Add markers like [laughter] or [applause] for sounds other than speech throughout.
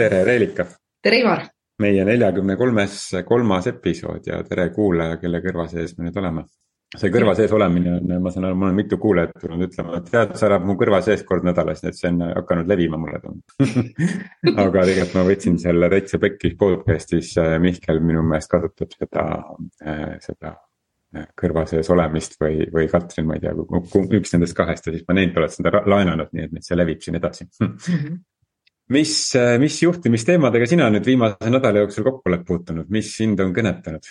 tere, Reelika. tere, Ivar. meie neljakümne kolmes, kolmas episood ja tere kuulaja, kelle kõrva sees me nüüd oleme. see kõrva sees olemine on, ma saan aru, mul on mitu kuulajat tulnud ütlema, et tead, sa elad mu kõrva sees kord nädalas, nii et see on hakanud levima, mulle tundub [laughs] aga tegelikult ma võtsin selle täitsa pekkis podcast'is, äh, Mihkel minu meelest kasutab seda, äh, seda äh, kõrva sees olemist või, või Katrin, ma ei tea, üks nendest kahest ja siis ma neilt olen seda laenanud, nii et nüüd see levib siin edasi. -hmm mis, mis juhtimisteemadega sina nüüd viimase nädala jooksul kokku oled puutunud, mis sind on kõnetanud?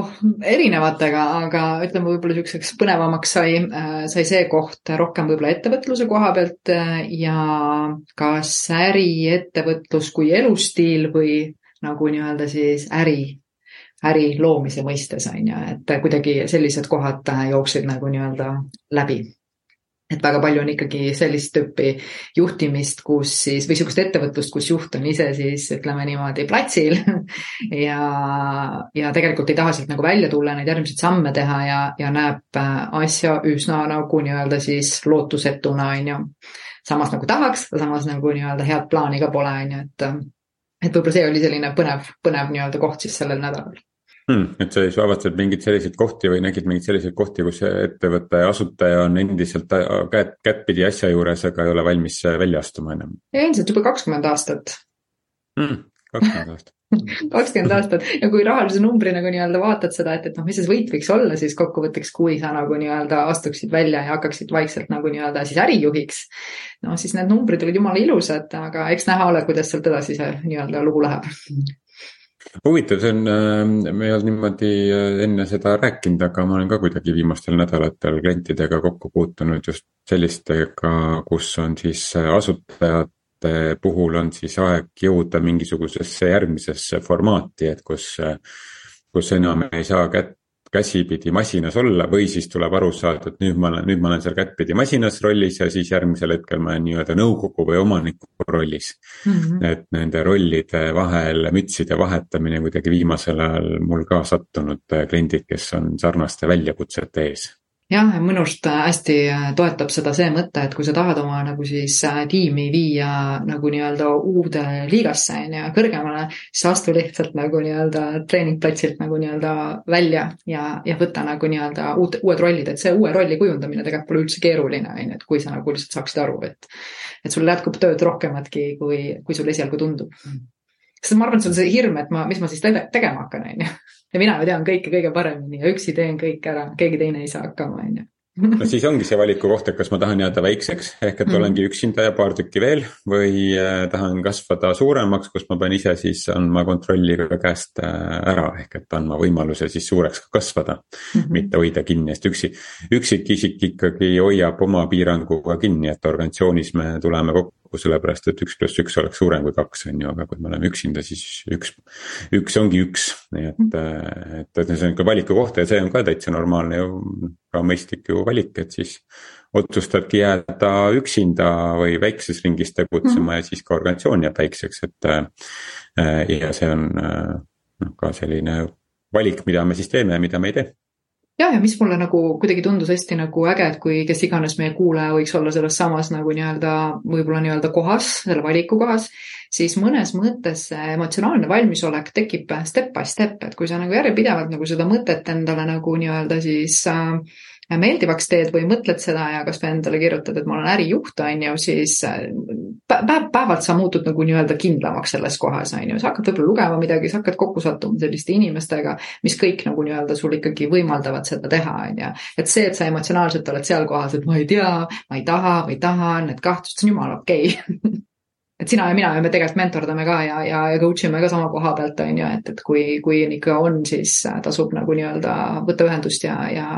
oh, erinevatega, aga ütleme, võib-olla niisuguseks põnevamaks sai, äh, sai see koht rohkem võib-olla ettevõtluse koha pealt äh, ja kas äriettevõtlus kui elustiil või nagu nii-öelda siis äri, äri loomise mõistes on ju, et kuidagi sellised kohad jooksid nagu nii-öelda läbi et väga palju on ikkagi sellist tüüpi juhtimist, kus siis või sihukest ettevõtlust, kus juht on ise siis ütleme niimoodi platsil [laughs] ja, ja tegelikult ei taha sealt nagu välja tulla, neid järgmiseid samme teha ja, ja näeb äh, asja üsna nagu nii-öelda siis lootusetuna, on ju. samas nagu tahaks, samas nagu nii-öelda head plaani ka pole, on ju, et et võib-olla see oli selline põnev, põnev nii-öelda koht siis sellel nädalal hmm,. et sa siis avastasid mingeid selliseid kohti või nägid mingeid selliseid kohti, kus ettevõtte asutaja on endiselt käed, kättpidi asja juures, aga ei ole valmis välja astuma enam? ilmselt juba kakskümmend aastat hmm,. kakskümmend aastat [laughs] kakskümmend aastat ja kui rahalise numbri nagu nii-öelda vaatad seda, et, et noh, mis see võit võiks olla siis kokkuvõtteks, kui sa nagu nii-öelda astuksid välja ja hakkaksid vaikselt nagu nii-öelda siis ärijuhiks. no siis need numbrid olid jumala ilusad, aga eks näha ole, kuidas sealt edasi see nii-öelda lugu läheb huvitav, see on, äh, me ei olnud niimoodi äh, enne seda rääkinud, aga ma olen ka kuidagi viimastel nädalatel klientidega kokku puutunud just sellistega, kus on siis äh, asutajate puhul on siis aeg jõuda mingisugusesse järgmisesse formaati, et kus, kus enam ei saa kätt käsipidi masinas olla või siis tuleb aru saada, et nüüd ma olen, nüüd ma olen seal kättpidi masinas rollis ja siis järgmisel hetkel ma olen nii-öelda nõukogu või omaniku rollis mm. -hmm. et nende rollide vahel mütside vahetamine kuidagi viimasel ajal mul ka sattunud kliendid, kes on sarnaste väljakutsete ees jah, minust äh, hästi äh, toetab seda see mõte, et kui sa tahad oma nagu siis äh, tiimi viia nagu nii-öelda uude liigasse on ju, kõrgemale, siis astu lihtsalt nagu nii-öelda treeningplatsilt nagu nii-öelda välja ja, ja võta nagu nii-öelda uut, uued rollid, et see uue rolli kujundamine tegelikult pole üldse keeruline, on ju, et kui sa nagu lihtsalt saaksid aru, et et sul jätkub tööd rohkematki, kui, kui sul esialgu tundub. sest ma arvan, et sul on see hirm, et ma, mis ma siis tegema hakkan, on ju ja mina ju tean kõike kõige paremini ja üksi teen kõik ära, keegi teine ei saa hakkama, on ju [laughs] no siis ongi see valiku koht, et kas ma tahan jääda väikseks ehk et mm. olengi üksinda ja paar tükki veel või äh, tahan kasvada suuremaks, kus ma pean ise siis andma kontrolli ka käest äh, ära ehk et andma võimaluse siis suureks ka kasvada mm. -hmm. mitte hoida kinni, sest üksi, üksikisik ikkagi hoiab oma piiranguga kinni, et organisatsioonis me tuleme kokku kokku, sellepärast et üks pluss üks oleks suurem kui kaks, on ju, aga kui me oleme üksinda, siis üks, üks ongi üks. nii et, mm. et, et see on ikka valiku koht ja see on ka täitsa normaalne ju, ka mõistlik ju valik, et siis otsustadki jääda üksinda või väikses ringis tegutsema mm. ja siis ka organisatsioon jääb väikseks, et. Äh, ja see on noh, ka selline valik, mida me siis teeme ja mida me ei tee ja, ja mis mulle nagu kuidagi tundus hästi nagu äge, et kui kes iganes meie kuulaja võiks olla selles samas nagu nii-öelda, võib-olla nii-öelda kohas, selle valiku kohas, siis mõnes mõttes see emotsionaalne valmisolek tekib step by step, et kui sa nagu järjepidevalt nagu seda mõtet endale nagu nii-öelda siis äh, meeldivaks teed või mõtled seda ja kas või endale kirjutad, et ma olen ärijuht, on ju, siis äh, päev, päevalt sa muutud nagu nii-öelda kindlamaks selles kohas, on ju, sa hakkad võib-olla lugema midagi, sa hakkad kokku sattuma selliste inimestega, mis kõik nagu nii-öelda sul ikkagi võimaldavad seda teha, on ju. et see, et sa emotsionaalselt oled seal kohas, et ma ei tea, ma ei taha, ma ei taha, need kahtlused, on jumala okei okay. [laughs] et sina ja mina ju me tegelikult mentordame ka ja, ja, ja coach ime ka sama koha pealt, on ju, et, et kui, kui ikka on, siis tasub nagu nii-öelda võtta ühendust ja, ja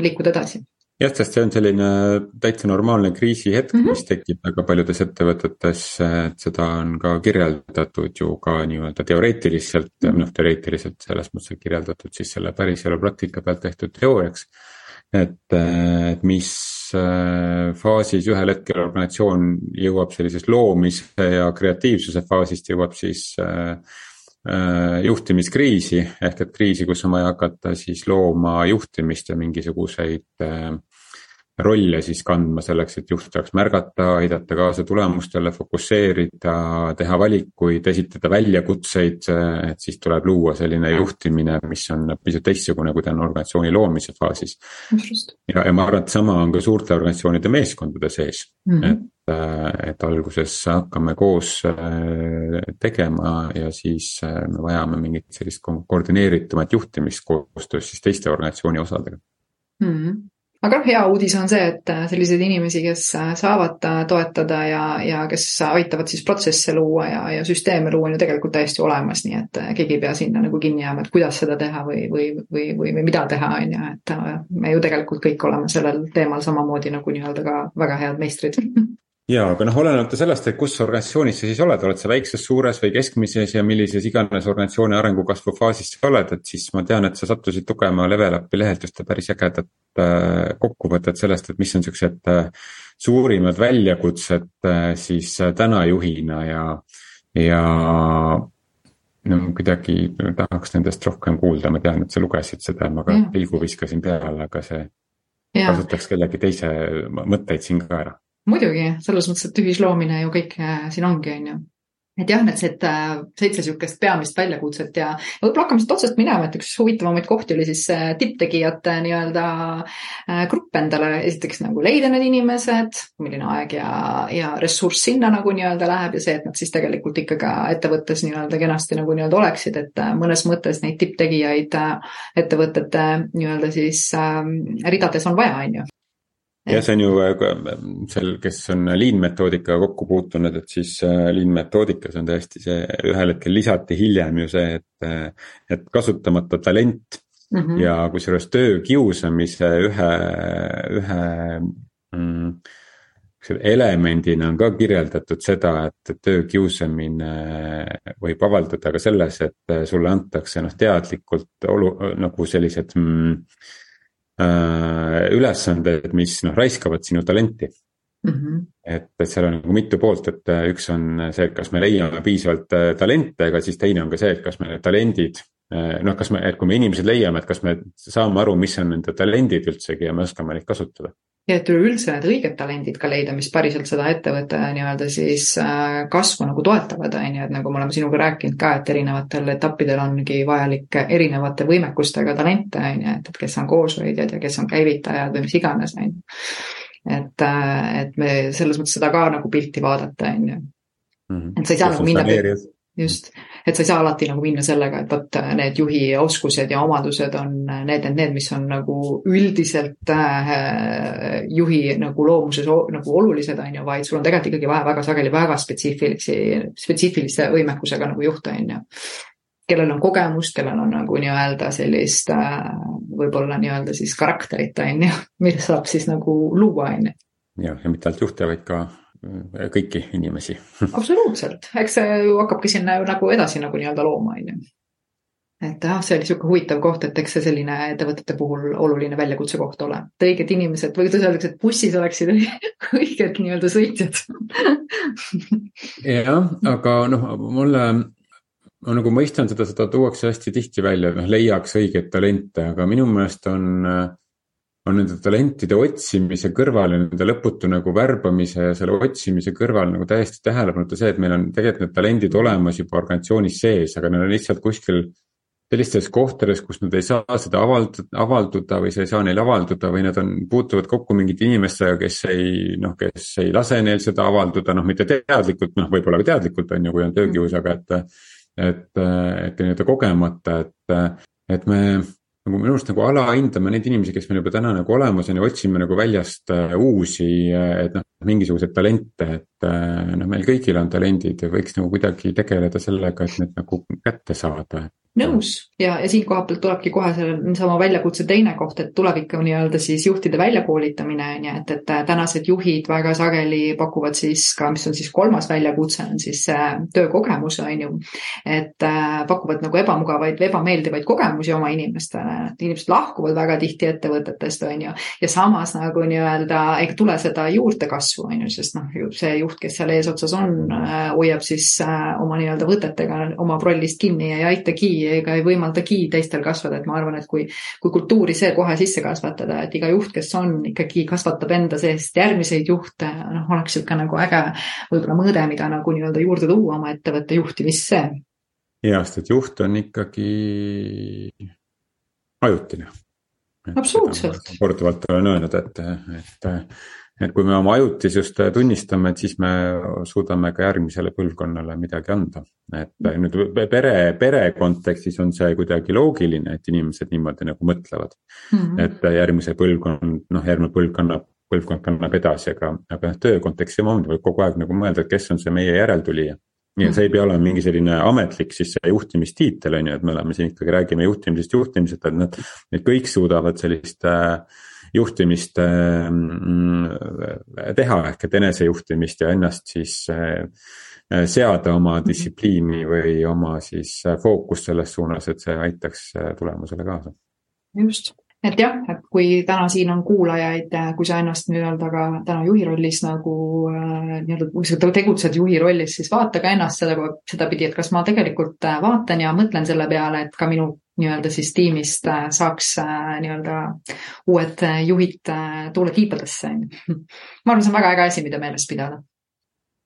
liikuda edasi jah, sest see on selline täitsa normaalne kriisihetk mm, -hmm. mis tekib väga paljudes ettevõtetes, et seda on ka kirjeldatud ju ka nii-öelda teoreetiliselt mm, -hmm. noh teoreetiliselt selles mõttes kirjeldatud siis selle päriselu praktika pealt tehtud teooriaks. et, et mis Äh, faasis ühel hetkel organisatsioon jõuab sellisest loomise ja kreatiivsuse faasist jõuab siis äh, juhtimiskriisi ehk et kriisi, kus on vaja hakata siis looma juhtimist ja mingisuguseid rolle siis kandma selleks, et juht saaks märgata, aidata kaasa tulemustele, fokusseerida, teha valikuid, esitada väljakutseid. et siis tuleb luua selline juhtimine, mis on pisut teistsugune, kui ta on organisatsiooni loomise faasis. ja, ja ma arvan, et sama on ka suurte organisatsioonide meeskondade sees mm, -hmm. et, et alguses hakkame koos tegema ja siis me vajame mingit sellist koordineeritumat juhtimist koostöös siis teiste organisatsiooni osadega mm. -hmm aga noh, hea uudis on see, et äh, selliseid inimesi, kes äh, saavad äh, toetada ja, ja kes aitavad siis protsesse luua ja, ja süsteeme luua, on ju tegelikult täiesti olemas, nii et keegi ei pea sinna nagu kinni jääma, et kuidas seda teha või, või, või, või, või mida teha, on ju, et me ju tegelikult kõik oleme sellel teemal samamoodi nagu nii-öelda ka väga head meistrid [laughs] ja, aga noh, olenemata sellest, et kus organisatsioonis sa siis oled, oled sa väikses, suures või keskmises ja millises iganes organisatsiooni arengukasvu faasis sa oled, et siis ma tean, et sa sattusid lugema Level Upi lehelt ühte päris ägedat äh, kokkuvõtet sellest, et mis on siuksed äh, suurimad väljakutsed äh, siis äh, täna juhina ja, ja no kuidagi tahaks nendest rohkem kuulda, ma tean, et sa lugesid seda, ma ka pilgu viskasin peale, aga see ja. kasutaks kellegi teise mõtteid siin ka ära muidugi, selles mõttes, et ühisloomine ju kõik äh, siin ongi, on ju. Et jah, need seitse, seitse niisugust peamist väljakutset ja võib-olla hakkame siit otsast minema, et üks huvitavamaid kohti oli siis tipptegijate nii-öelda äh, grupp endale, esiteks nagu leida need inimesed, milline aeg ja, ja ressurss sinna nagu nii-öelda läheb ja see, et nad siis tegelikult ikka ka ettevõttes nii-öelda kenasti nagu nii-öelda oleksid, et äh, mõnes mõttes neid tipptegijaid ettevõtete nii-öelda siis äh, ridades on vaja, on ju jah, see on ju äh, seal, kes on lean metoodikaga kokku puutunud, et siis äh, lean metoodikas on tõesti see, ühel hetkel lisati hiljem ju see, et, äh, et kasutamata talent mm. -hmm. ja kusjuures töö kiusamise ühe, ühe mm, elemendina on ka kirjeldatud seda, et töö kiusamine võib avalduda ka selles, et sulle antakse noh, teadlikult olu-, nagu sellised mm, Äh, ülesanded, mis noh, raiskavad sinu talenti mm. -hmm. et, et seal on nagu mitu poolt, et äh, üks on see, et kas me leiame piisavalt äh, talente, aga siis teine on ka see, et kas me need talendid. noh, kas me, et kui me inimesed leiame, et kas me saame aru, mis on nende talendid üldsegi ja me oskame neid kasutada ja et üleüldse need õiged talendid ka leida, mis päriselt seda ettevõtte nii-öelda siis äh, kasvu nagu toetavad, on ju, et nagu me oleme sinuga rääkinud ka, et erinevatel etappidel ongi vajalik erinevate võimekustega talente, on ju, et, et kes on kooshoidjad ja kes on käivitajad või mis iganes, on ju. Et, äh, et me selles mõttes seda ka nagu pilti vaadata, on ju. Mhm. et sa ei saa nagu minna just, et sa ei saa alati nagu minna sellega, et vot äh, need juhi oskused ja omadused on äh, need, need, need, mis on nagu üldiselt äh, juhi nagu loomuses nagu olulised, on ju, vaid sul on tegelikult ikkagi vaja väga sageli väga spetsiifilisi, spetsiifilise võimekusega nagu juhte, on ju kellel on kogemust, kellel on nagu nii-öelda sellist võib-olla nii-öelda siis karakterit, on ju, [laughs] mida saab siis nagu luua, on ju. jah, ja mitte ainult juhte, vaid ka kõiki inimesi. [laughs] absoluutselt, eks see ju hakkabki sinna ju nagu edasi nagu nii-öelda looma, on ju. et jah, see oli niisugune huvitav koht, et eks see selline ettevõtete puhul oluline väljakutse koht ole. et õiged inimesed või kuidas öeldakse, et bussis oleksid [laughs] õiged nii-öelda sõitjad jah, aga noh, mulle ma nagu mõistan seda, seda tuuakse hästi tihti välja, et noh, leiaks õigeid talente, aga minu meelest on äh, on nende talentide otsimise kõrval ja nende lõputu nagu värbamise ja selle otsimise kõrval nagu täiesti tähelepanuta see, et meil on tegelikult need talendid olemas juba organisatsioonis sees, aga need on lihtsalt kuskil sellistes kohtades, kus nad ei saa seda avalduda, avalduda või sa ei saa neil avalduda või nad on, puutuvad kokku mingite inimestega, kes ei noh, kes ei lase neil seda avalduda, noh mitte teadlikult, noh võib-olla ka teadlikult on ju, kui on töökius, aga et. Et, et nii-öelda kogemata, et, et me nagu minu arust nagu alahindame neid inimesi, kes meil juba täna nagu olemas on ja otsime nagu väljast äh, uusi, äh, et noh, mingisuguseid talente, et äh, noh, meil kõigil on talendid ja võiks nagu kuidagi tegeleda sellega, et need nagu kätte saada nõus ja, ja siit koha pealt tulebki kohe selle sama väljakutse teine koht, et tuleb ikka nii-öelda siis juhtide väljakoolitamine on ju, et, et tänased juhid väga sageli pakuvad siis ka, mis on siis kolmas väljakutse, on siis töökogemus on ju. et äh, pakuvad nagu ebamugavaid või ebameeldivaid kogemusi oma inimestele, et inimesed lahkuvad väga tihti ettevõtetest on ju. ja samas nagu nii-öelda ei tule seda juurdekasvu on ju, sest noh, see juht kes seal eesotsas on, hoiab siis oma nii-öelda võtetega oma rollist kinni ja ei aitagi ega ei võimaldagi teistel kasvada, et ma arvan, et kui, kui kultuuri see kohe sisse kasvatada, et iga juht, kes on, ikkagi kasvatab enda seest järgmiseid juhte, noh, oleks niisugune nagu äge võib-olla mõõde, mida nagu nii-öelda juurde tuua oma ettevõtte juhtimisse. jah, sest et juht on ikkagi ajutine absoluutselt. korduvalt olen öelnud, et, et, et kui me oma ajutisust tunnistame, et siis me suudame ka järgmisele põlvkonnale midagi anda. et nüüd pere, pere kontekstis on see kuidagi loogiline, et inimesed niimoodi nagu mõtlevad mm. -hmm. et järgmise põlvkond, noh, järgmine põlv kannab põlvkond kannab edasi, aga, aga noh, töö kontekstis samamoodi võib kogu aeg nagu mõelda, et kes on see meie järeltulija ja see ei pea olema mingi selline ametlik siis see juhtimistiitel on ju, et me oleme siin ikkagi räägime juhtimisest, juhtimisest, et nad, need kõik suudavad sellist äh, juhtimist äh, teha ehk et enesejuhtimist ja ennast siis äh, seada oma distsipliini või oma siis fookust selles suunas, et see aitaks tulemusele kaasa. just et jah, et kui täna siin on kuulajaid, kui sa ennast nii-öelda ka täna juhi rollis nagu äh, nii-öelda, kui sa tegutsed juhi rollis, siis vaata ka ennast seda, sedapidi, et kas ma tegelikult äh, vaatan ja mõtlen selle peale, et ka minu nii-öelda siis tiimist äh, saaks nii-öelda uued juhid tulla tiibadesse, on ju. ma arvan, see on väga äge asi, mida meeles pidada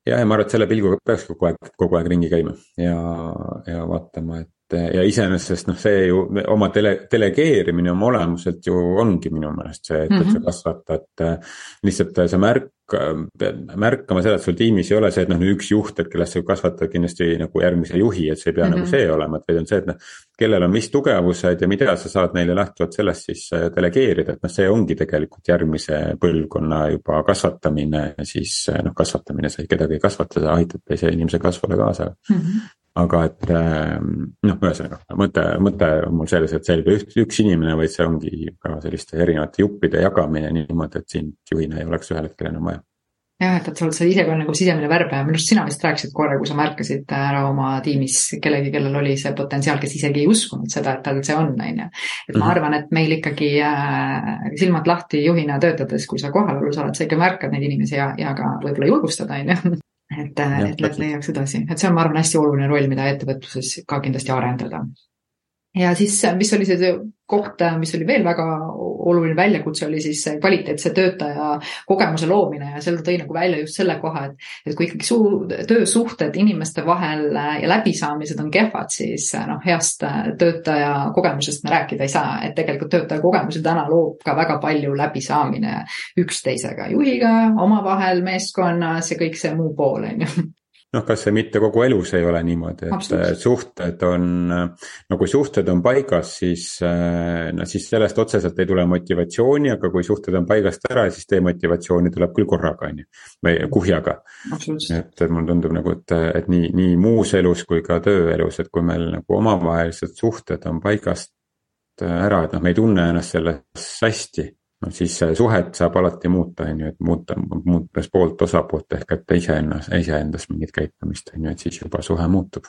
jah, ja ma arvan, et selle pilguga peaks kogu aeg, kogu aeg ringi käima ja, ja vaatama, et ja iseenesest noh, see ju oma dele, delegeerimine oma olemuselt ju ongi minu meelest see, et mm, -hmm. et sa mhm. kasvatad äh, lihtsalt sa märk-, pead märkama seda, et sul tiimis ei ole see, et noh, üks juht, et kellest sa kasvatad kindlasti nagu järgmise juhi, et see ei pea mm -hmm. nagu mhm. see olema, et vaid on see, et noh. kellel on mis tugevused ja mida sa saad neile lähtuvalt sellest siis delegeerida, et noh, see ongi tegelikult järgmise põlvkonna juba kasvatamine, siis noh, kasvatamine, sa kedagi ei kasvata, sa aitad teise inimese kasvule kaasa mm. -hmm aga et ähm, noh, ühesõnaga mõte, mõte on mul selles, et see ei ole üks, üks inimene, vaid see ongi ka selliste erinevate juppide jagamine niimoodi, et sind juhina ei oleks ühel hetkel enam vaja jah, et, et sa oled see ise ka nagu sisemine värbaja, minu arust sina vist rääkisid korra, kui sa märkasid ära oma tiimis kellegi, kellel oli see potentsiaal, kes isegi ei uskunud seda, et tal see on, on ju. et ma mhm. arvan, et meil ikkagi äh, silmad lahti juhina töötades, kui sa kohalolus oled, sa ikka märkad neid inimesi ja, ja ka võib-olla julgustad, on ju [laughs] et, et nad leiaks edasi, et see on, ma arvan, hästi oluline roll, mida ettevõtluses ka kindlasti arendada. Ja siis, mis oli see koht, mis oli veel väga oluline väljakutse, oli siis kvaliteetse töötaja kogemuse loomine ja seal ta tõi nagu välja just selle koha, et, et kui ikkagi suu-, töösuhted inimeste vahel ja läbisaamised on kehvad, siis noh, heast töötaja kogemusest me rääkida ei saa, et tegelikult töötaja kogemusi täna loob ka väga palju läbisaamine üksteisega, juhiga, omavahel, meeskonnas ja kõik see muu pool, on ju noh, kas see mitte kogu elus ei ole niimoodi, et suhted on, no kui suhted on paigas, siis no siis sellest otseselt ei tule motivatsiooni, aga kui suhted on paigast ära, siis demotivatsiooni tuleb küll korraga, on ju. või kuhjaga. et mulle tundub nagu, et, et nii, nii muus elus kui ka tööelus, et kui meil nagu omavahelised suhted on paigast ära, et noh, me ei tunne ennast selles hästi siis suhet saab alati muuta, on ju, et muuta, muutes poolt osapoolt ehk et iseendas, iseendas mingit käitumist, on ju, et siis juba suhe muutub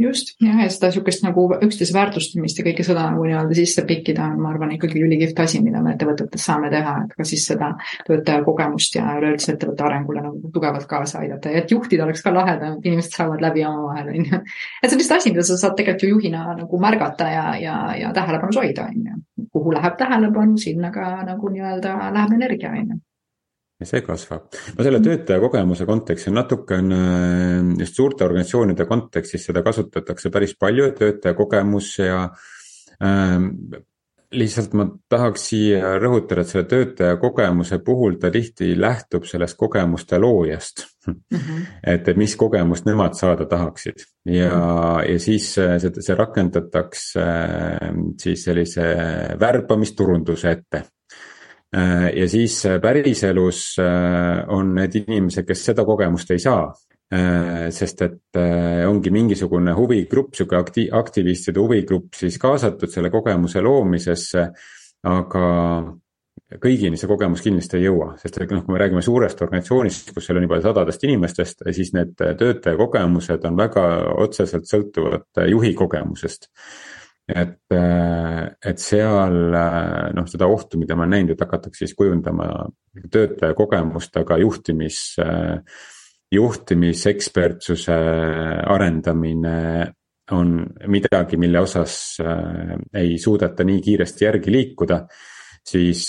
just, jah, ja seda niisugust nagu üksteise väärtustamist ja kõike seda nagu nii-öelda sisse pikkida on, ma arvan, ikkagi ülikihvt asi, mida me ettevõtetes saame teha, et ka siis seda töötaja kogemust ja üleüldse ettevõtte arengule nagu tugevalt kaasa aidata ja et juhtida oleks ka et inimesed saavad läbi omavahel, on ju. et see on lihtsalt asi, mida sa saad tegelikult ju juhina nagu märgata ja, ja, ja tähelepanus hoida, on ju. kuhu läheb tähelepanu, sinna ka nagu nii-öelda läheb energia, on ju ja see kasvab. no selle töötaja kogemuse kontekstis natukene äh, just suurte organisatsioonide kontekstis seda kasutatakse päris palju, töötaja kogemus ja ähm, lihtsalt ma tahaks siia rõhutada, et selle töötaja kogemuse puhul ta tihti lähtub sellest kogemuste loojast mm. -hmm. et, mis kogemust nemad saada tahaksid ja mm, -hmm. ja siis äh, see, see rakendatakse äh, siis sellise värbamisturunduse ette ja siis äh, päriselus äh, on need inimesed, kes seda kogemust ei saa. sest et ongi mingisugune huvigrupp, sihuke akti-, aktivistide huvigrupp siis kaasatud selle kogemuse loomisesse. aga kõigini see kogemus kindlasti ei jõua, sest et noh, kui me räägime suurest organisatsioonist, kus seal on juba sadadest inimestest, siis need töötaja kogemused on väga otseselt sõltuvad juhi kogemusest et, äh, et seal äh, noh, seda ohtu, mida ma olen näinud, et hakatakse siis kujundama töötaja kogemust, aga juhtimis äh, juhtimisekspertsuse arendamine on midagi, mille osas ei suudeta nii kiiresti järgi liikuda siis,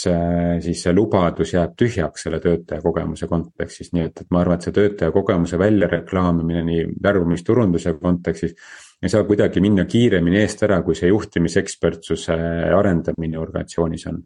siis see lubadus jääb tühjaks selle töötaja kogemuse kontekstis, nii et, et ma arvan, et see töötaja kogemuse väljareklaamimine nii värvamisturunduse kontekstis. Ei saa kuidagi minna kiiremini eest ära, kui see juhtimisekspertsuse arendamine organisatsioonis on.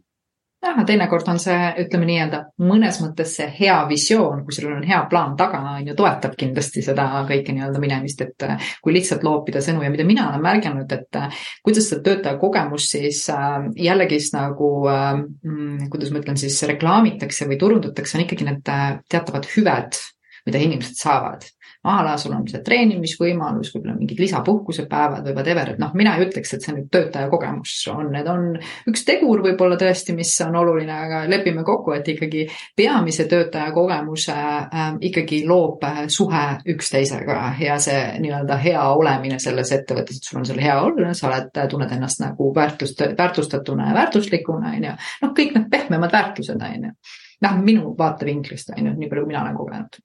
Jah, teinekord on see, ütleme nii-öelda mõnes mõttes see hea visioon, kui sul on hea plaan taga, on ju, toetab kindlasti seda kõike nii-öelda minemist, et äh, kui lihtsalt loopida sõnu. Ja mida mina olen märganud, et äh, kuidas seda töötaja kogemust siis äh, jällegist nagu, mm, kuidas ma ütlen siis, reklaamitakse või turundatakse, on ikkagi need teatavad hüved, mida inimesed saavad a la sul on see treenimisvõimalus, võib-olla mingid lisapuhkusepäevad või whatever, et noh, mina ei ütleks, et see nüüd töötaja kogemus on, need on üks tegur võib-olla tõesti, mis on oluline, aga lepime kokku, et ikkagi peamise töötaja kogemuse äh, ikkagi loob äh, suhe üksteisega ja see nii-öelda hea olemine selles ettevõttes, et sul on seal hea olla, sa oled, tunned ennast nagu väärtust, väärtustatuna ja väärtuslikuna, on ju. noh, kõik need pehmemad väärtused, on ju. noh, minu vaatevinklist, on ju, nii palju kui mina olen kogenud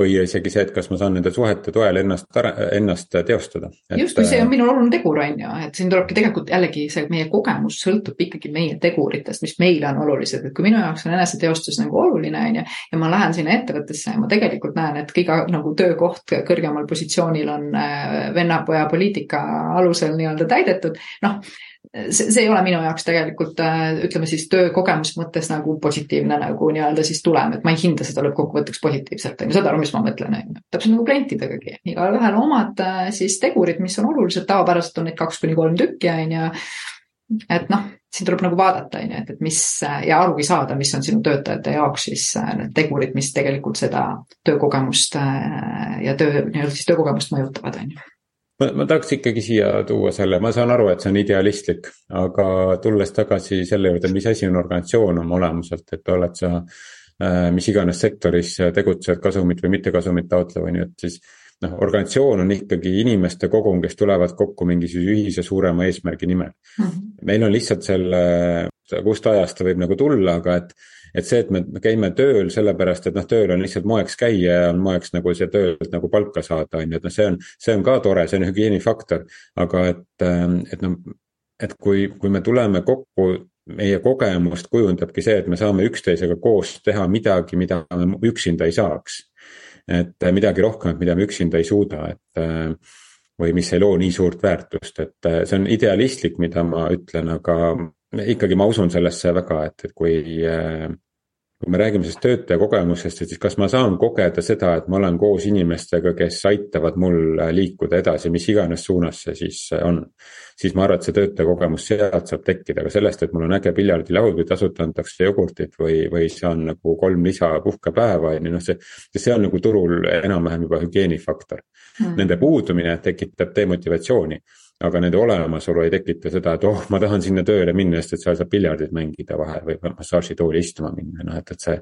või isegi see, et kas ma saan nende suhete toel ennast, ennast teostada. justkui see on minu oluline tegur, on ju, et siin tulebki tegelikult jällegi see meie kogemus sõltub ikkagi meie teguritest, mis meile on olulised, et kui minu jaoks on eneseteostus nagu oluline, on ju. ja ma lähen sinna ettevõttesse ja ma tegelikult näen, et iga nagu töökoht kõrgemal positsioonil on äh, vennapoja poliitika alusel nii-öelda täidetud, noh see, see ei ole minu jaoks tegelikult äh, ütleme siis töökogemuse mõttes nagu positiivne nagu nii-öelda siis tulem, et ma ei hinda seda lõppkokkuvõtteks positiivselt, on ju, saad aru, mis ma mõtlen, on ju. täpselt nagu klientidegagi, igalühel omad äh, siis tegurid, mis on olulised, tavapäraselt on neid kaks kuni kolm tükki, on ju. et noh, siin tuleb nagu vaadata, on ju, et, et mis ja arugi saada, mis on sinu töötajate jaoks siis äh, need tegurid, mis tegelikult seda töökogemust ja töö, nii-öelda siis töökogemust mõjutavad, on ju ma, ma tahaks ikkagi siia tuua selle, ma saan aru, et see on idealistlik, aga tulles tagasi selle juurde, mis asi on organisatsioon oma olemuselt, et oled sa äh, mis iganes sektoris tegutsed, kasumit või mittekasumit taotlev, on ju, et siis noh, organisatsioon on ikkagi inimeste kogum, kes tulevad kokku mingisuguse ühise suurema eesmärgi nimel mm. -hmm. meil on lihtsalt selle, kust ajast ta võib nagu tulla, aga et et see, et me käime tööl sellepärast, et noh, tööl on lihtsalt moeks käia ja on moeks nagu see töölt nagu palka saada, on ju, et noh, see on, see on ka tore, see on hügieenifaktor. aga et, ähm, et noh, et kui, kui me tuleme kokku meie kogemust kujundabki see, et me saame üksteisega koos teha midagi, mida me üksinda ei saaks. et midagi rohkemat, mida me üksinda ei suuda, et äh, või mis ei loo nii suurt väärtust, et äh, see on idealistlik, mida ma ütlen, aga ikkagi ma usun sellesse väga, et, et kui äh, kui me räägime sellest töötaja kogemusest, et siis kas ma saan kogeda seda, et ma olen koos inimestega, kes aitavad mul liikuda edasi, mis iganes suunas see siis on. siis ma arvan, et see töötaja kogemus sealt saab tekkida, aga sellest, et mul on äge piljardilaud või tasuta antakse jogurtit või, või saan nagu kolm lisapuhkepäeva, on ju, noh see. see on nagu turul enam-vähem juba hügieenifaktor mm.. Nende puudumine tekitab demotivatsiooni aga nende olemasolu ei tekita seda, et oh, ma tahan sinna tööle minna, sest et seal saab piljardit mängida vahel või massaažitooli istuma minna, noh et, et see.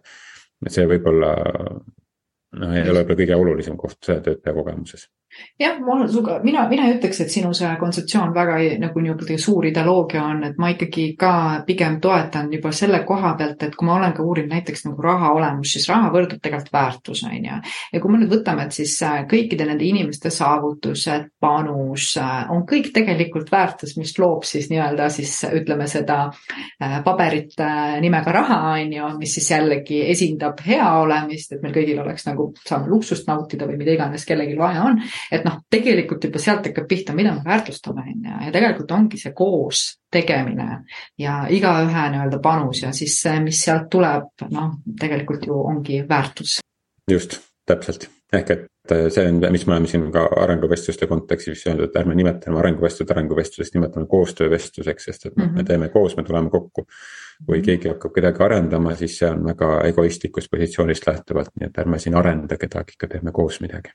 see võib-olla noh, ei ole võib-olla kõige olulisem koht töötaja kogemuses jah, ma olen sinuga, mina, mina ei ütleks, et sinu see kontseptsioon väga nagu niisugune suur ideoloogia on, et ma ikkagi ka pigem toetan juba selle koha pealt, et kui ma olen ka uurinud näiteks nagu raha olemust, siis raha võrdub tegelikult väärtus, on ju. ja kui me nüüd võtame, et siis äh, kõikide nende inimeste saavutused, panus äh, on kõik tegelikult väärtus, mis loob siis nii-öelda siis ütleme seda äh, paberit nimega raha, on ju, mis siis jällegi esindab heaolemist, et meil kõigil oleks nagu, saame luksust nautida või mida iganes kellelgi vaja on et noh, tegelikult juba sealt hakkab pihta, mida me väärtustame, on ju, ja tegelikult ongi see koos tegemine ja igaühe nii-öelda panus ja siis see, mis sealt tuleb, noh, tegelikult ju ongi väärtus. just, täpselt, ehk et äh, see on, mis me oleme siin ka arenguvestluste kontekstis öeldud, et ärme nimetame arenguvestlust arenguvestluseks, nimetame koostöövestluseks, sest et mm -hmm., me mhm. teeme koos, me tuleme kokku. kui mhm. keegi hakkab kedagi arendama, siis see on väga egoistlikust positsioonist lähtuvalt, nii et ärme siin arenda kedagi, ikka teeme koos midagi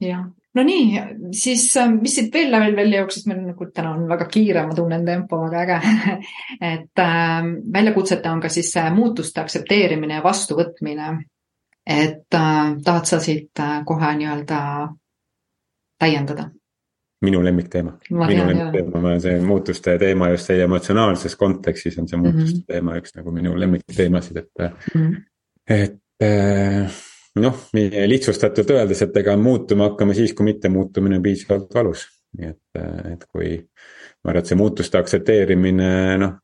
jah, no nii, siis äh, mis siit veel lävel välja jooksis, meil nagu täna on väga kiire, ma tunnen tempo väga äge [laughs] et äh, väljakutsete on ka siis muutuste aktsepteerimine ja vastuvõtmine. et äh, tahad sa siit äh, kohe nii-öelda täiendada? minu lemmikteema, minu lemmikteema, see muutuste teema just see emotsionaalses kontekstis on see muutuste mm -hmm. teema üks nagu minu lemmikteemasid, et mm, -hmm. et äh, noh, lihtsustatult öeldes, et ega muutuma hakkame siis, kui mittemuutumine on piisavalt valus. nii et, et kui ma arvan, et see muutuste aktsepteerimine, noh,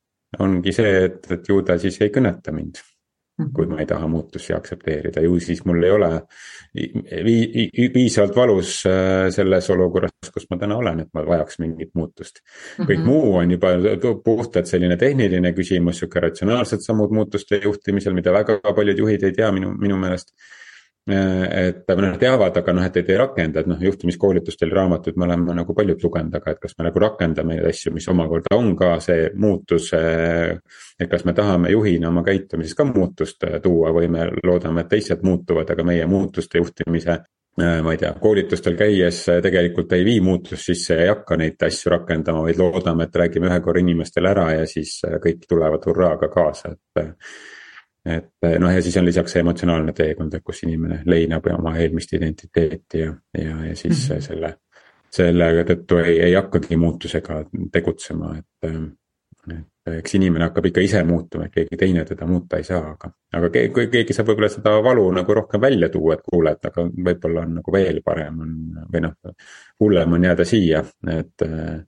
ongi see, et, et ju ta siis ei kõneta mind Mhm. kui ma ei taha muutusi aktsepteerida, ju siis mul ei ole piisavalt valus äh, selles olukorras, kus ma täna olen, et ma vajaks mingit muutust. kõik mm -hmm. muu on juba puhtalt selline tehniline küsimus, sihuke ratsionaalsed sammud muutuste juhtimisel, mida väga paljud juhid ei tea minu, minu meelest Äh, et nad teavad, aga noh, et ei rakenda, et noh, juhtimiskoolitustel raamatuid me oleme nagu paljud lugenud, aga et kas me nagu rakendame neid asju, mis omakorda on ka see muutus. Äh, et kas me tahame juhina oma käitumises ka muutust äh, tuua või me loodame, et teised muutuvad, aga meie muutuste juhtimise ma ei tea, koolitustel käies tegelikult ei vii muutust sisse ja ei hakka neid asju rakendama, vaid loodame, et räägime ühe korra inimestele ära ja siis kõik tulevad hurraaga kaasa, et et eh, noh, ja siis on lisaks see emotsionaalne teekond, et kus inimene leinab oma eelmist identiteeti ja, ja, ja siis mm -hmm. selle. selle tõttu ei, ei hakkagi muutusega tegutsema, et, eh, et eks inimene hakkab ikka ise muutuma, et keegi teine teda muuta ei saa, aga. aga kui keegi saab võib-olla seda valu nagu rohkem välja tuua, et kuule, et aga võib-olla on nagu veel parem on või noh. hullem on jääda siia, et eh,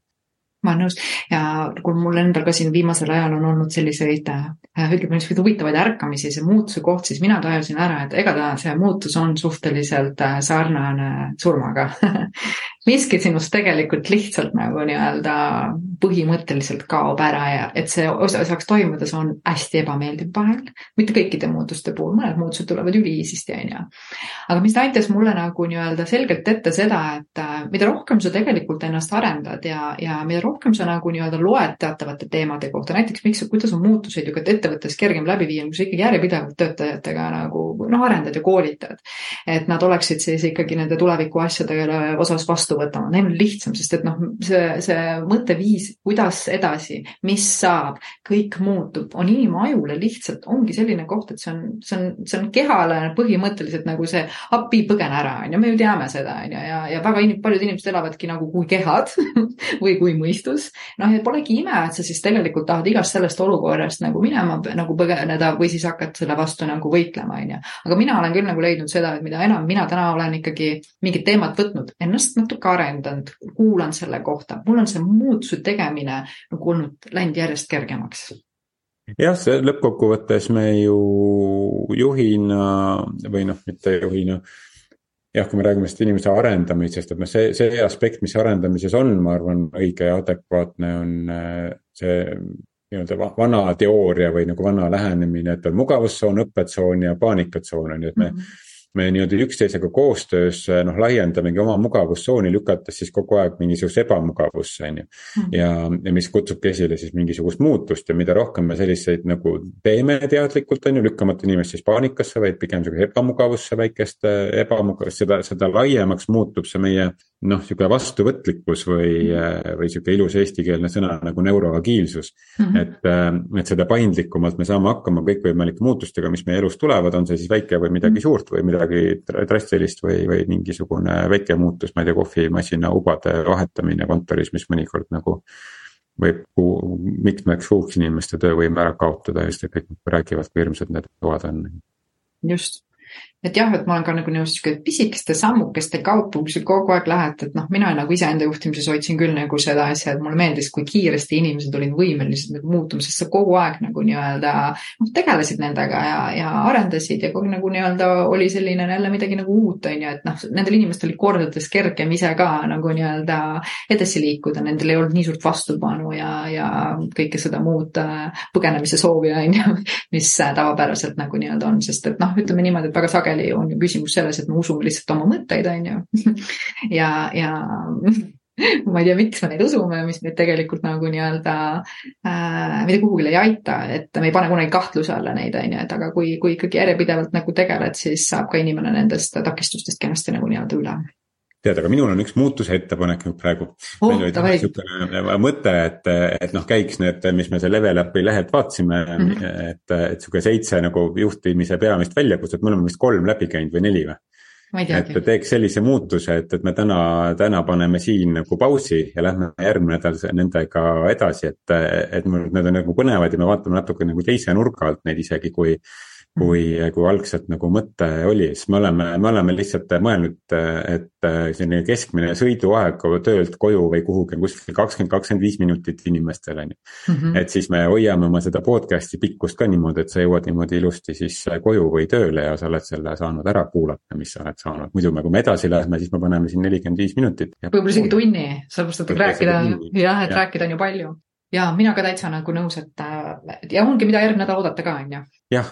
ma olen nõus. Ja kui mul endal ka siin viimasel ajal on olnud selliseid äh, ütleme niisuguseid huvitavaid ärkamisi, see muutuse koht, siis mina tajusin ära, et ega ta, see muutus on suhteliselt äh, sarnane surmaga [laughs] miski sinust tegelikult lihtsalt nagu nii-öelda põhimõtteliselt kaob ära ja et see osa saaks toimuda, see on hästi ebameeldiv vahel. mitte kõikide muutuste puhul, mõned muutused tulevad üliisisti, on ju. aga mis aitas mulle nagu nii-öelda selgelt ette seda, et äh, mida rohkem sa tegelikult ennast arendad ja, ja mida rohkem sa nagu nii-öelda loed teatavate teemade kohta, näiteks miks, kuidas on muutuseid ju ka ettevõttes kergem läbi viia, kui sa ikkagi järjepidevalt töötajatega nagu noh, arendad ja koolitad. et nad oleksid siis ikkagi nende tuleviku asjade osas vastu võtama, neil on lihtsam, sest et noh, see, see mõtteviis, kuidas edasi, mis saab, kõik muutub, on inimajule lihtsalt, ongi selline koht, et see on, see on, see on kehale põhimõtteliselt nagu see appi põgene ära, on ju, me ju teame seda, on ju, ja, ja väga in, paljud inimesed elavadki nagu kui kehad [laughs] või kui mõistus. noh, ja polegi ime, et sa siis tegelikult tahad igast sellest olukorrast nagu minema, nagu põgeneda või siis hakkad selle vastu nagu võitlema, on ju. aga mina olen küll nagu leidnud seda, et mida enam mina täna olen ikkagi mingit teemat võtnud, ennast natuke arendanud, kuulan selle kohta, mul on see muutuse tegemine nagu olnud, läinud järjest kergemaks jah, see lõppkokkuvõttes me ju juhina või noh, mitte juhina. jah, kui me räägime sellest inimese arendamisest, et noh, see, see aspekt, mis arendamises on, ma arvan, õige ja adekvaatne on äh, see nii-öelda vana teooria või nagu vana lähenemine, et on mugavustsoon, õppetsoon ja paanikatsoon on ju, et me mm. -hmm me nii-öelda üksteisega koostöös noh, laiendamegi oma mugavustsooni, lükates siis kogu aeg mingisugusesse ebamugavusse, on ju. Hmm. ja, ja mis kutsubki esile siis mingisugust muutust ja mida rohkem me selliseid nagu teeme teadlikult, on ju, lükkamata inimest siis paanikasse, vaid pigem sihukese ebamugavusse, väikest ebamugavust, seda, seda laiemaks muutub see meie noh, sihuke vastuvõtlikkus või, hmm. või sihuke ilus eestikeelne sõna nagu neuroagiilsus mm. -hmm. et, et seda paindlikumalt me saame hakkama kõikvõimalike muutustega, mis meie elus tulevad, on see siis väike või midagi hmm. suurt või midagi drastilist või, või mingisugune väike muutus, ma ei tea, kohvimasina ubade vahetamine kontoris, mis mõnikord nagu võib mitmeks kuuks inimeste töövõime ära kaotada ja siis kõik räägivad, kui hirmsad need toad on. just et jah, et ma olen ka nagu nõus sihuke pisikeste sammukeste kaupa, kui sa kogu aeg lähed, et noh, mina nagu iseenda juhtimises hoidsin küll nagu seda asja, et mulle meeldis, kui kiiresti inimesed olid võimelised nagu muutuma, sest sa kogu aeg nagu nii-öelda noh, tegelesid nendega ja, ja arendasid ja kogu nagu nii-öelda oli selline jälle midagi nagu uut, on ju, et noh, nendel inimestel oli kordades kergem ise ka nagu nii-öelda edasi liikuda, nendel ei olnud nii suurt vastupanu ja, ja kõike seda muud äh, põgenemise soovi, on ju, [laughs] mis tavapäraselt nagu nii-öelda on, sest et noh, ütleme niimoodi, et väga sageli sageli on ju küsimus selles, et me usume lihtsalt oma mõtteid, on ju. [laughs] ja, ja [laughs] ma ei tea, miks me neid usume, mis meid tegelikult nagu nii-öelda äh, mitte kuhugile ei aita, et me ei pane kunagi kahtluse alla neid, on ju, et aga kui, kui ikkagi järjepidevalt nagu tegeled, siis saab ka inimene nendest takistustest kenasti nagu nii-öelda üle tead, aga minul on üks muutuse ettepanek nüüd praegu oh,. meil oli niisugune mõte, et, et noh, käiks need, mis me seal Level Upi lehelt vaatasime mm, -hmm. et, et sihuke seitse nagu juhtimise peamist väljakutset, me oleme vist kolm läbi käinud või neli või? et teeks sellise muutuse, et, et me täna, täna paneme siin nagu pausi ja lähme järgmine nädal nendega edasi, et, et mul need on nagu põnevad ja me vaatame natuke nagu teise nurga alt neid isegi, kui kui, kui algselt nagu mõte oli, siis me oleme, me oleme lihtsalt mõelnud, et selline keskmine sõiduaeg töölt koju või kuhugi on kuskil kakskümmend, kakskümmend viis minutit inimestel on ju. Mhm. et siis me hoiame oma seda podcast'i pikkust ka niimoodi, et sa jõuad niimoodi ilusti siis koju või tööle ja sa oled selle saanud ära kuulata, mis sa oled saanud. muidu me, kui me edasi läheme, siis me paneme siin nelikümmend viis minutit. võib-olla isegi tunni, sellepärast et rääkida, jah, et ja. rääkida on ju palju ja mina ka täitsa nagu nõus, et ja ongi, mida järgmine nädal oodata ka, on ju. jah,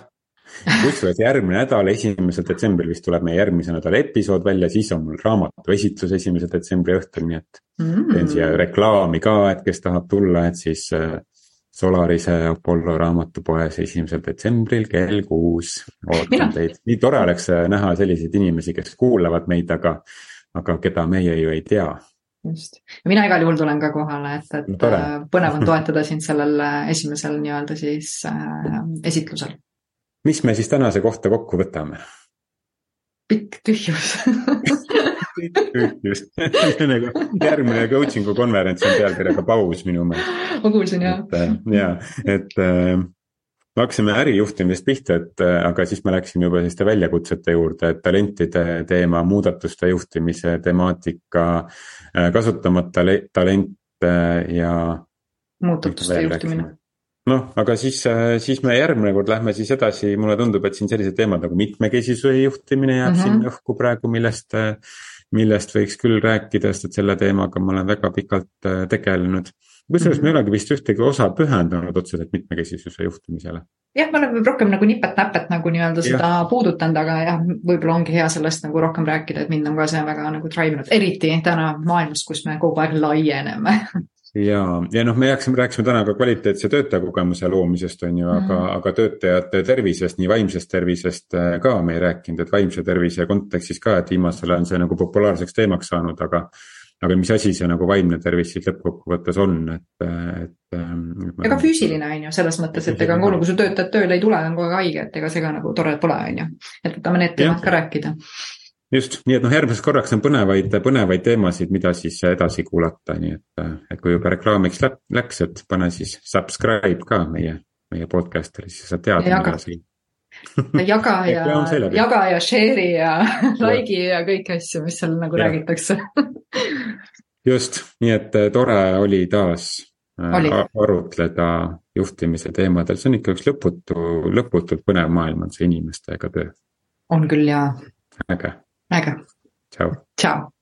kusjuures järgmine nädal, esimesel detsembril vist tuleb meie järgmise nädala episood välja, siis on mul raamatu esitlus esimese detsembri õhtul, nii et mm. teen siia reklaami ka, et kes tahab tulla, et siis äh, Solarise Apollo raamatupoes esimesel detsembril kell kuus. ootan teid, nii tore oleks äh, näha selliseid inimesi, kes kuulavad meid, aga, aga keda meie ju ei tea just, mina igal juhul tulen ka kohale, et, et Tore. Äh, põnev on toetada sind sellel esimesel nii-öelda siis äh, esitlusel mis me siis tänase kohta kokku võtame? pikk tühjus pikk tühjus järgmine coaching'u konverents on pealkirjaga paus minu meelest. ma kuulsin jah. äh, ja, et äh, me hakkasime ärijuhtimisest pihta, et äh, aga siis me läksime juba selliste väljakutsete juurde, et talentide teema, muudatuste juhtimise temaatika, kasutamata talente ja. muudatuste juhtimine noh, aga siis, äh, siis me järgmine kord lähme siis edasi, mulle tundub, et siin sellised teemad nagu mitmekesisuse juhtimine jääb mm -hmm. siin õhku praegu, millest, äh, millest võiks küll rääkida, sest et selle teemaga ma olen väga pikalt äh, tegelenud. kusjuures mm -hmm. me ei olegi vist ühtegi osa pühendanud otseselt mitmekesisuse juhtimisele. jah, me oleme rohkem nagu nipet-näpet nagu nii-öelda seda ja. puudutanud, aga jah, võib-olla ongi hea sellest nagu rohkem rääkida, et mind on ka see väga nagu drive inud, eriti täna maailmas, kus me kogu aeg laieneme [laughs] ja, ja noh, me jääksime, rääkisime täna ka kvaliteetse töötajakogemuse loomisest, on ju, aga mm., aga töötajate tervisest, nii vaimsest tervisest äh, ka me ei rääkinud, et vaimse tervise kontekstis ka, et viimasel ajal on see nagu populaarseks teemaks saanud, aga. aga mis asi see nagu vaimne tervis siis lõppkokkuvõttes on, et, et. Ähm, ega füüsiline on ju, selles mõttes, et ega kui su töötajad tööle ei tule, on kogu aeg haige, et ega see ka nagu tore pole, on ju. et võtame need teemad ka rääkida just, nii et noh, järgmiseks korraks on põnevaid, põnevaid teemasid, mida siis edasi kuulata, nii et, et kui juba reklaamiks läks, et pane siis subscribe ka meie, meie podcast'ile, siis sa tead, mida siin jaga [laughs] ja jaga ja share'i ja like'i ja kõiki asju, mis seal nagu ja. räägitakse [laughs] just, nii et eh, tore oli taas äh, oli. arutleda juhtimise teemadel, see on ikka üks lõputu, lõputult põnev maailm on see inimestega töö. on küll jaa. äge Venga. Chao. Chao.